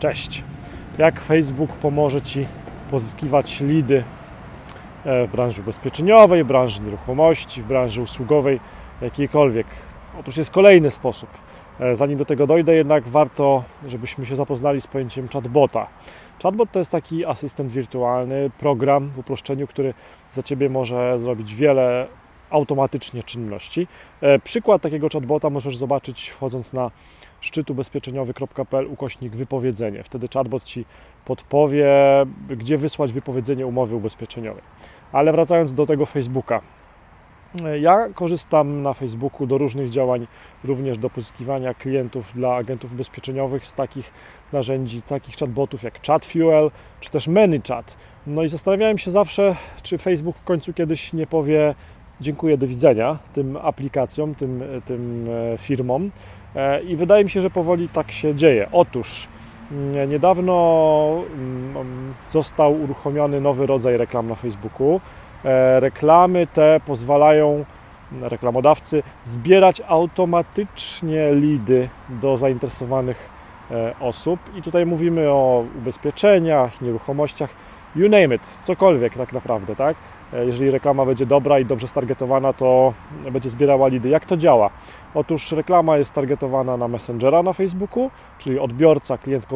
Cześć. Jak Facebook pomoże Ci pozyskiwać lidy e, w branży ubezpieczeniowej, w branży nieruchomości, w branży usługowej, jakiejkolwiek? Otóż jest kolejny sposób. E, zanim do tego dojdę, jednak warto, żebyśmy się zapoznali z pojęciem chatbota. Chatbot to jest taki asystent wirtualny, program w uproszczeniu, który za Ciebie może zrobić wiele automatycznie czynności. E, przykład takiego chatbota możesz zobaczyć wchodząc na szczytubezpieczeniowy.pl ukośnik wypowiedzenie. Wtedy chatbot Ci podpowie, gdzie wysłać wypowiedzenie umowy ubezpieczeniowej. Ale wracając do tego Facebooka. E, ja korzystam na Facebooku do różnych działań, również do pozyskiwania klientów dla agentów ubezpieczeniowych z takich narzędzi, takich chatbotów jak ChatFuel czy też ManyChat. No i zastanawiałem się zawsze, czy Facebook w końcu kiedyś nie powie dziękuję, do widzenia tym aplikacjom, tym, tym e, firmom. E, I wydaje mi się, że powoli tak się dzieje. Otóż mm, niedawno mm, został uruchomiony nowy rodzaj reklam na Facebooku. E, reklamy te pozwalają reklamodawcy zbierać automatycznie lidy do zainteresowanych osób. I tutaj mówimy o ubezpieczeniach, nieruchomościach, you name it, cokolwiek tak naprawdę, tak? E, jeżeli reklama będzie dobra i dobrze stargetowana, to będzie zbierała lidy. Jak to działa? Otóż reklama jest targetowana na Messengera na Facebooku, czyli odbiorca, klient,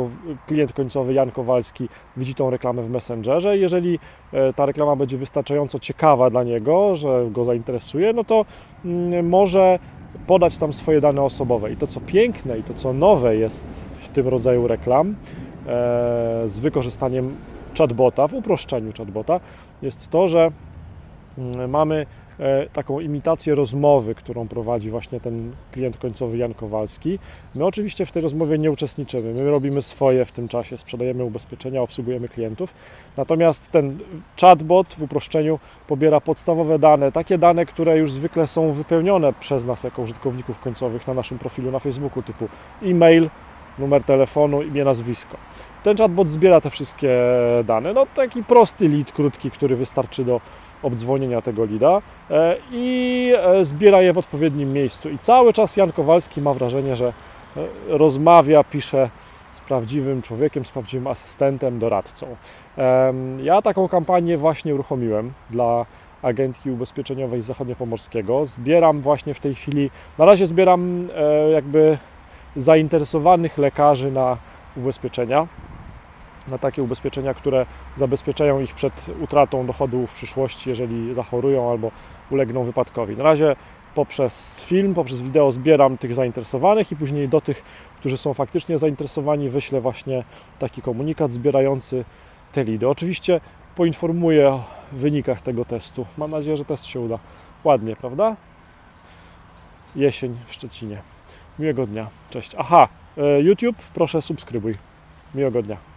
klient końcowy Jan Kowalski widzi tą reklamę w Messengerze. Jeżeli e, ta reklama będzie wystarczająco ciekawa dla niego, że go zainteresuje, no to mm, może podać tam swoje dane osobowe. I to, co piękne i to, co nowe jest w tym rodzaju reklam, e, z wykorzystaniem chatbota, w uproszczeniu chatbota, jest to, że mm, mamy e, taką imitację rozmowy, którą prowadzi właśnie ten klient końcowy Jan Kowalski. My oczywiście w tej rozmowie nie uczestniczymy, my robimy swoje w tym czasie, sprzedajemy ubezpieczenia, obsługujemy klientów. Natomiast ten chatbot w uproszczeniu pobiera podstawowe dane, takie dane, które już zwykle są wypełnione przez nas jako użytkowników końcowych na naszym profilu na Facebooku, typu e-mail, numer telefonu, imię, nazwisko. Ten chatbot zbiera te wszystkie dane. No taki prosty lead, krótki, który wystarczy do obdzwonienia tego lida e, i e, zbiera je w odpowiednim miejscu. I cały czas Jan Kowalski ma wrażenie, że e, rozmawia, pisze z prawdziwym człowiekiem, z prawdziwym asystentem, doradcą. Ja taką kampanię właśnie uruchomiłem dla agentki ubezpieczeniowej z Zachodniopomorskiego. Zbieram właśnie w tej chwili, na razie zbieram jakby zainteresowanych lekarzy na ubezpieczenia, na takie ubezpieczenia, które zabezpieczają ich przed utratą dochodu w przyszłości, jeżeli zachorują albo ulegną wypadkowi. Na razie poprzez film, poprzez wideo zbieram tych zainteresowanych i później do tych, którzy są faktycznie zainteresowani, wyślę właśnie taki komunikat zbierający te lidy. Oczywiście poinformuję o wynikach tego testu. Mam nadzieję, że test się uda. Ładnie, prawda? Jesień w Szczecinie. Miłego dnia. Cześć. Aha, e, YouTube, proszę subskrybuj. Miłego dnia.